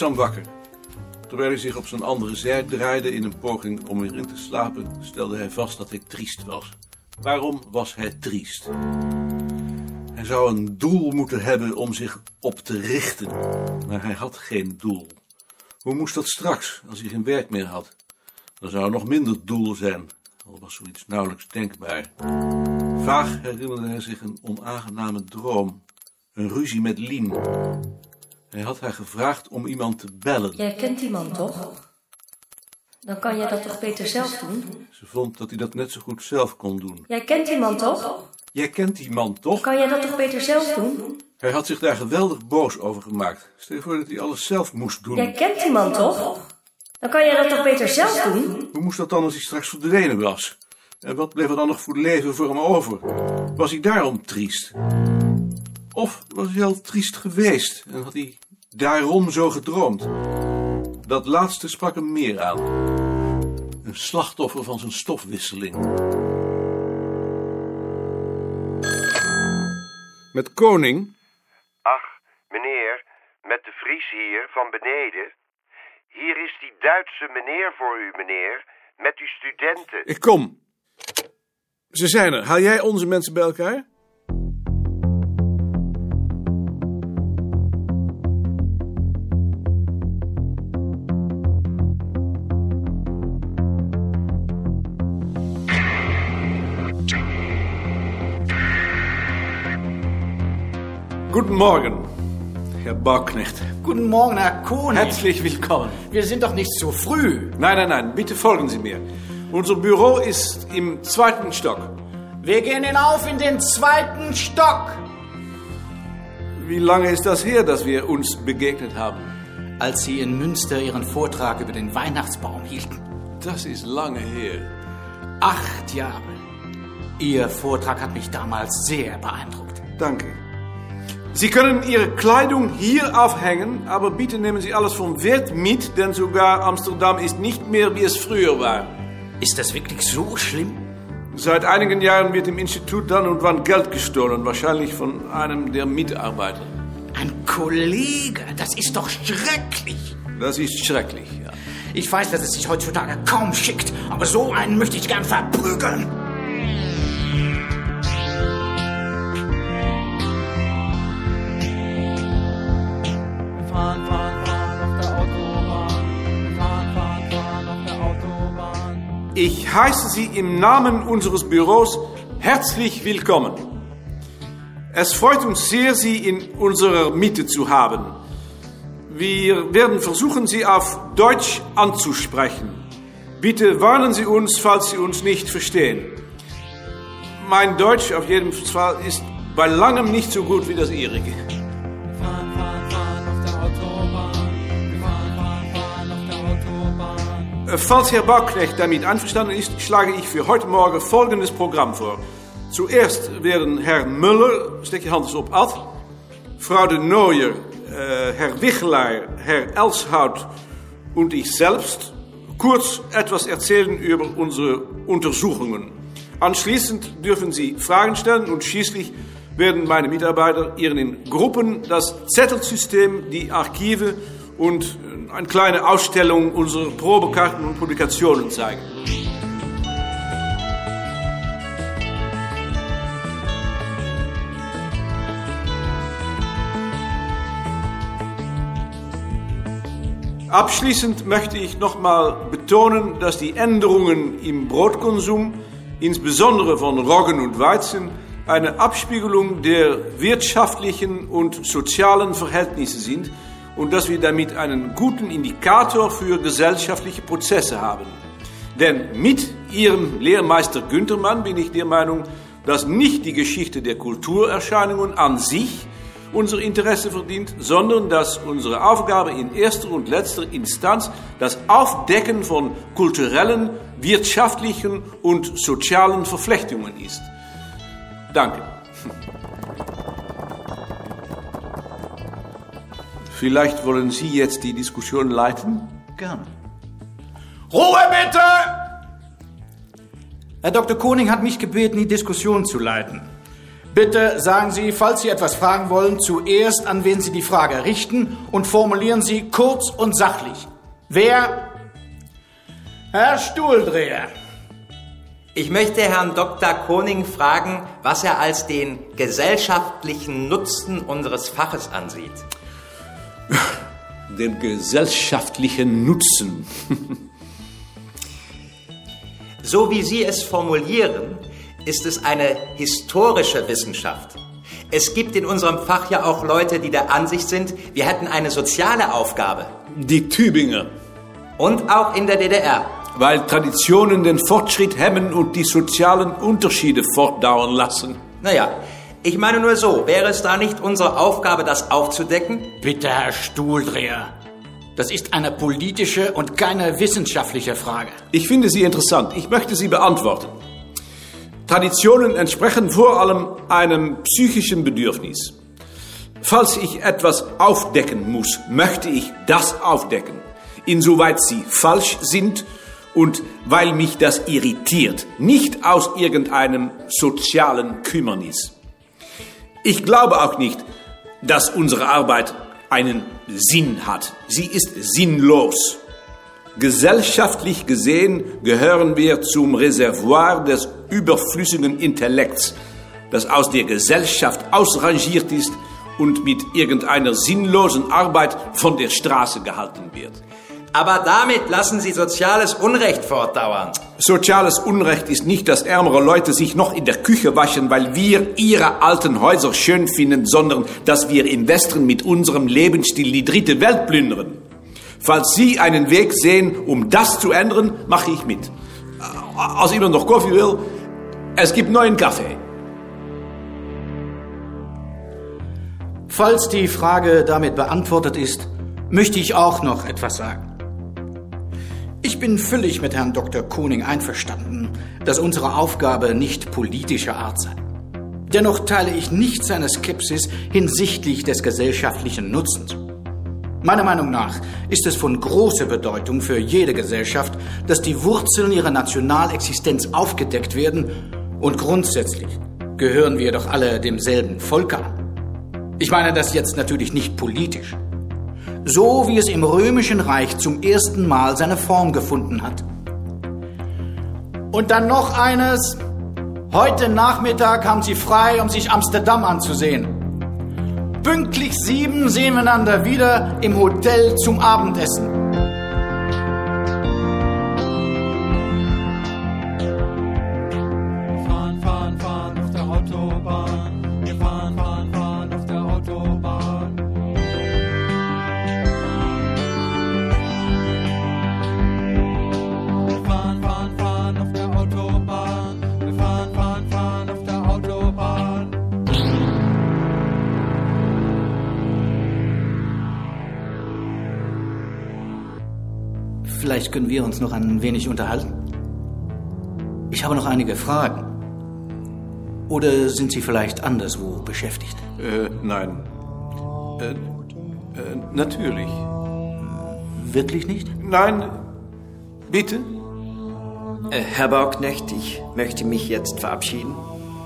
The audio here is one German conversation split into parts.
langzaam wakker. Terwijl hij zich op zijn andere zij draaide in een poging om weer in te slapen, stelde hij vast dat hij triest was. Waarom was hij triest? Hij zou een doel moeten hebben om zich op te richten, maar hij had geen doel. Hoe moest dat straks, als hij geen werk meer had? Dan zou er nog minder doel zijn, al was zoiets nauwelijks denkbaar. Vaag herinnerde hij zich een onaangename droom, een ruzie met Lien. Hij had haar gevraagd om iemand te bellen. Jij kent die man toch? Dan kan jij dat toch beter zelf doen? Ze vond dat hij dat net zo goed zelf kon doen. Jij kent die man toch? Jij kent die man toch? Kan jij dat toch beter zelf doen? Hij had zich daar geweldig boos over gemaakt. Stel je voor dat hij alles zelf moest doen. Jij kent die man toch? Dan kan jij dat toch beter zelf doen? Hoe moest dat dan als hij straks verdwenen was? En wat bleef er dan nog voor leven voor hem over? Was hij daarom triest? Of was hij al triest geweest en had hij daarom zo gedroomd? Dat laatste sprak hem meer aan. Een slachtoffer van zijn stofwisseling. Met Koning? Ach, meneer, met de Vries hier van beneden. Hier is die Duitse meneer voor u, meneer, met uw studenten. Ik kom. Ze zijn er. Haal jij onze mensen bij elkaar? Guten Morgen, Herr Bauknecht. Guten Morgen, Herr Konig. Herzlich willkommen. Wir sind doch nicht so früh. Nein, nein, nein, bitte folgen Sie mir. Unser Büro ist im zweiten Stock. Wir gehen hinauf in den zweiten Stock. Wie lange ist das her, dass wir uns begegnet haben? Als Sie in Münster Ihren Vortrag über den Weihnachtsbaum hielten. Das ist lange her. Acht Jahre. Ihr Vortrag hat mich damals sehr beeindruckt. Danke. Sie können Ihre Kleidung hier aufhängen, aber bitte nehmen Sie alles vom Wert mit, denn sogar Amsterdam ist nicht mehr, wie es früher war. Ist das wirklich so schlimm? Seit einigen Jahren wird im Institut dann und wann Geld gestohlen, wahrscheinlich von einem der Mitarbeiter. Ein Kollege, das ist doch schrecklich. Das ist schrecklich, ja. Ich weiß, dass es sich heutzutage kaum schickt, aber so einen möchte ich gern verprügeln. Ich heiße Sie im Namen unseres Büros herzlich willkommen. Es freut uns sehr, Sie in unserer Mitte zu haben. Wir werden versuchen, Sie auf Deutsch anzusprechen. Bitte warnen Sie uns, falls Sie uns nicht verstehen. Mein Deutsch auf jeden Fall ist bei langem nicht so gut wie das Ihrige. Falls Herr Bauknecht damit einverstanden ist, schlage ich für heute Morgen folgendes Programm vor. Zuerst werden Herr Müller, steek je hand eens op, Ad, Frau de Nooier, äh, Herr Wichelaar, Herr Elshout und ich selbst kurz etwas erzählen über unsere Untersuchungen. Anschließend dürfen Sie Fragen stellen und schließlich werden meine Mitarbeiter Ihnen in Gruppen das Zettelsystem, die Archive und eine kleine Ausstellung unserer Probekarten und Publikationen zeigen. Abschließend möchte ich nochmal betonen, dass die Änderungen im Brotkonsum, insbesondere von Roggen und Weizen, eine Abspiegelung der wirtschaftlichen und sozialen Verhältnisse sind und dass wir damit einen guten Indikator für gesellschaftliche Prozesse haben. Denn mit Ihrem Lehrmeister Güntermann bin ich der Meinung, dass nicht die Geschichte der Kulturerscheinungen an sich unser Interesse verdient, sondern dass unsere Aufgabe in erster und letzter Instanz das Aufdecken von kulturellen, wirtschaftlichen und sozialen Verflechtungen ist. Danke. Vielleicht wollen Sie jetzt die Diskussion leiten? Gerne. Ruhe bitte! Herr Dr. Koning hat mich gebeten, die Diskussion zu leiten. Bitte sagen Sie, falls Sie etwas fragen wollen, zuerst an wen Sie die Frage richten und formulieren Sie kurz und sachlich. Wer? Herr Stuhldreher. Ich möchte Herrn Dr. Koning fragen, was er als den gesellschaftlichen Nutzen unseres Faches ansieht. Den gesellschaftlichen Nutzen. So wie Sie es formulieren, ist es eine historische Wissenschaft. Es gibt in unserem Fach ja auch Leute, die der Ansicht sind, wir hätten eine soziale Aufgabe. Die Tübinger. Und auch in der DDR. Weil Traditionen den Fortschritt hemmen und die sozialen Unterschiede fortdauern lassen. Naja, ich meine nur so, wäre es da nicht unsere Aufgabe, das aufzudecken? Bitte, Herr Stuhldreher. Das ist eine politische und keine wissenschaftliche Frage. Ich finde sie interessant. Ich möchte sie beantworten. Traditionen entsprechen vor allem einem psychischen Bedürfnis. Falls ich etwas aufdecken muss, möchte ich das aufdecken, insoweit sie falsch sind und weil mich das irritiert, nicht aus irgendeinem sozialen Kümmernis. Ich glaube auch nicht, dass unsere Arbeit einen Sinn hat. Sie ist sinnlos. Gesellschaftlich gesehen gehören wir zum Reservoir des überflüssigen Intellekts, das aus der Gesellschaft ausrangiert ist und mit irgendeiner sinnlosen Arbeit von der Straße gehalten wird. Aber damit lassen Sie soziales Unrecht fortdauern. Soziales Unrecht ist nicht, dass ärmere Leute sich noch in der Küche waschen, weil wir ihre alten Häuser schön finden, sondern dass wir im Westen mit unserem Lebensstil die dritte Welt plündern. Falls Sie einen Weg sehen, um das zu ändern, mache ich mit. Als iemand noch Kaffee will, es gibt neuen Kaffee. Falls die Frage damit beantwortet ist, möchte ich auch noch etwas sagen. Ich bin völlig mit Herrn Dr. Koning einverstanden, dass unsere Aufgabe nicht politischer Art sei. Dennoch teile ich nicht seine Skepsis hinsichtlich des gesellschaftlichen Nutzens. Meiner Meinung nach ist es von großer Bedeutung für jede Gesellschaft, dass die Wurzeln ihrer Nationalexistenz aufgedeckt werden und grundsätzlich gehören wir doch alle demselben Volke an. Ich meine das jetzt natürlich nicht politisch so wie es im römischen Reich zum ersten Mal seine Form gefunden hat. Und dann noch eines. Heute Nachmittag haben Sie frei, um sich Amsterdam anzusehen. Pünktlich sieben sehen wir einander wieder im Hotel zum Abendessen. Vielleicht können wir uns noch ein wenig unterhalten. Ich habe noch einige Fragen. Oder sind Sie vielleicht anderswo beschäftigt? Äh, nein. Äh, äh, natürlich. Wirklich nicht? Nein, bitte. Äh, Herr Bauknecht, ich möchte mich jetzt verabschieden.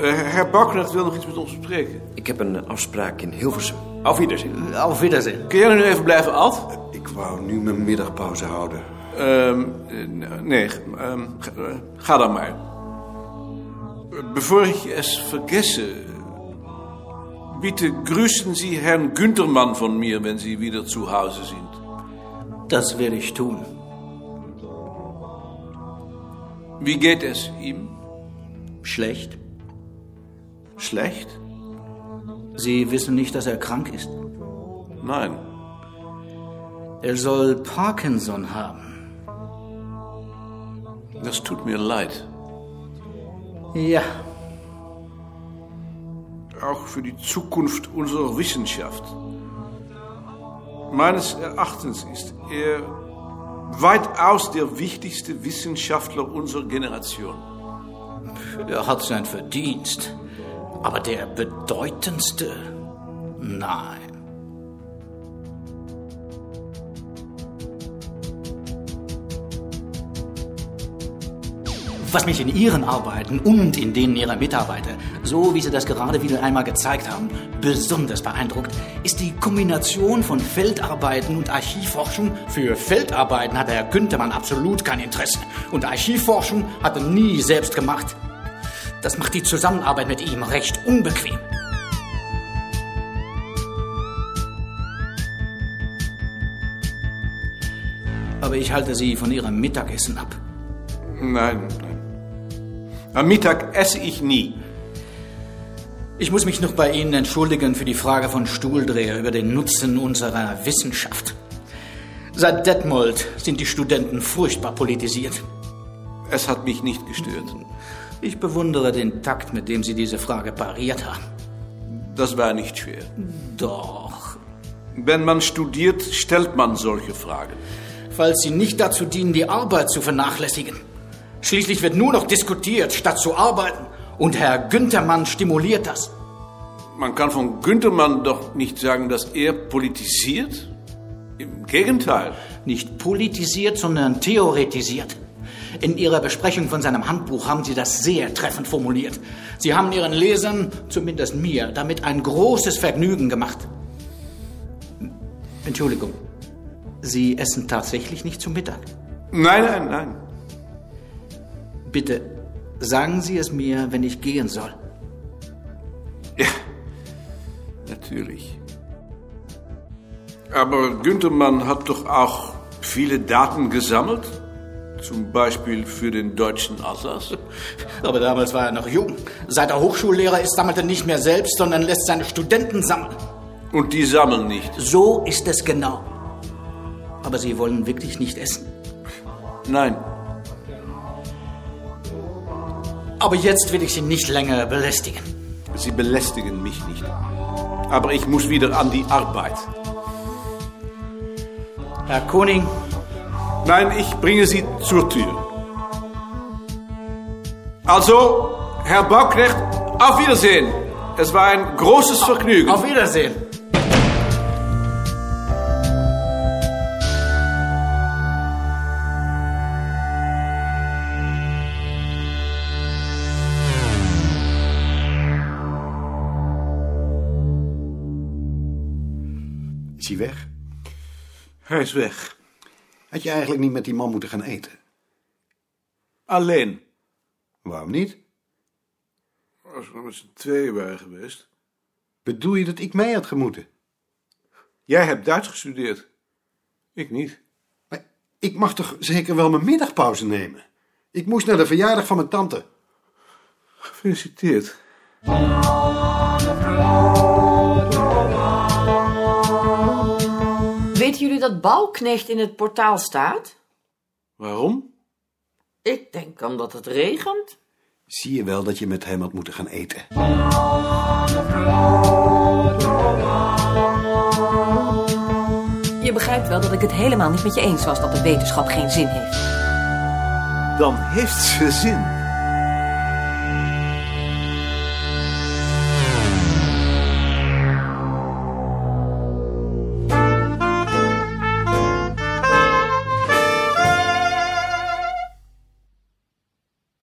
Äh, Herr Bauknecht wil nog iets met ons bespreken. Ik heb een afspraak in Hilversum. Auf Wiedersehen. Auf Wiedersehen. Kun jij nu even blijven, Ad? Ik wou nu mijn middagpauze houden. Ähm, äh, nee, ähm, ga, äh, ga dan maar. Bevor ich es vergesse, bitte grüßen Sie Herrn Güntermann von mir, wenn Sie wieder zu Hause sind. Das werde ich tun. Wie geht es ihm? Schlecht? Schlecht? Sie wissen nicht, dass er krank ist? Nein. Er soll Parkinson haben. Das tut mir leid. Ja, Auch für die Zukunft unserer Wissenschaft. Meines Erachtens ist er weitaus der wichtigste Wissenschaftler unserer Generation. er hat sein Verdienst. Aber der bedeutendste? Nein. Was mich in Ihren Arbeiten und in denen Ihrer Mitarbeiter, so wie Sie das gerade wieder einmal gezeigt haben, besonders beeindruckt, ist die Kombination von Feldarbeiten und Archivforschung. Für Feldarbeiten hatte Herr Günthermann absolut kein Interesse und Archivforschung hat er nie selbst gemacht. Das macht die Zusammenarbeit mit ihm recht unbequem. Aber ich halte Sie von Ihrem Mittagessen ab. Nein. Am Mittag esse ich nie. Ich muss mich noch bei Ihnen entschuldigen für die Frage von Stuhldreher über den Nutzen unserer Wissenschaft. Seit Detmold sind die Studenten furchtbar politisiert. Es hat mich nicht gestört. Ich bewundere den Takt, mit dem Sie diese Frage pariert haben. Das war nicht schwer. Doch. Wenn man studiert, stellt man solche Fragen. Falls sie nicht dazu dienen, die Arbeit zu vernachlässigen. Schließlich wird nur noch diskutiert, statt zu arbeiten. Und Herr Günthermann stimuliert das. Man kann von Günthermann doch nicht sagen, dass er politisiert. Im Gegenteil. Nicht politisiert, sondern theoretisiert. In Ihrer Besprechung von seinem Handbuch haben Sie das sehr treffend formuliert. Sie haben Ihren Lesern, zumindest mir, damit ein großes Vergnügen gemacht. Entschuldigung, Sie essen tatsächlich nicht zum Mittag? Nein, nein, nein. Bitte sagen Sie es mir, wenn ich gehen soll. Ja, natürlich. Aber Günthermann hat doch auch viele Daten gesammelt. Zum Beispiel für den deutschen Alsace. Aber damals war er noch jung. Seit er Hochschullehrer ist, sammelt er nicht mehr selbst, sondern lässt seine Studenten sammeln. Und die sammeln nicht. So ist es genau. Aber Sie wollen wirklich nicht essen? Nein. Aber jetzt will ich Sie nicht länger belästigen. Sie belästigen mich nicht. Aber ich muss wieder an die Arbeit. Herr Koning, Nein, ich bringe Sie zur Tür. Also, Herr Bauknecht, auf Wiedersehen. Es war ein großes Vergnügen. auf Wiedersehen. Is hij weg? Hij is weg. Had je eigenlijk niet met die man moeten gaan eten? Alleen. Waarom niet? Als we met z'n tweeën waren geweest. Bedoel je dat ik mee had gemoeten? Jij hebt Duits gestudeerd. Ik niet. Maar ik mag toch zeker wel mijn middagpauze nemen? Ik moest naar de verjaardag van mijn tante. Gefeliciteerd. Dat Bouwknecht in het portaal staat? Waarom? Ik denk omdat het regent. Zie je wel dat je met hem had moeten gaan eten? Je begrijpt wel dat ik het helemaal niet met je eens was dat de wetenschap geen zin heeft. Dan heeft ze zin.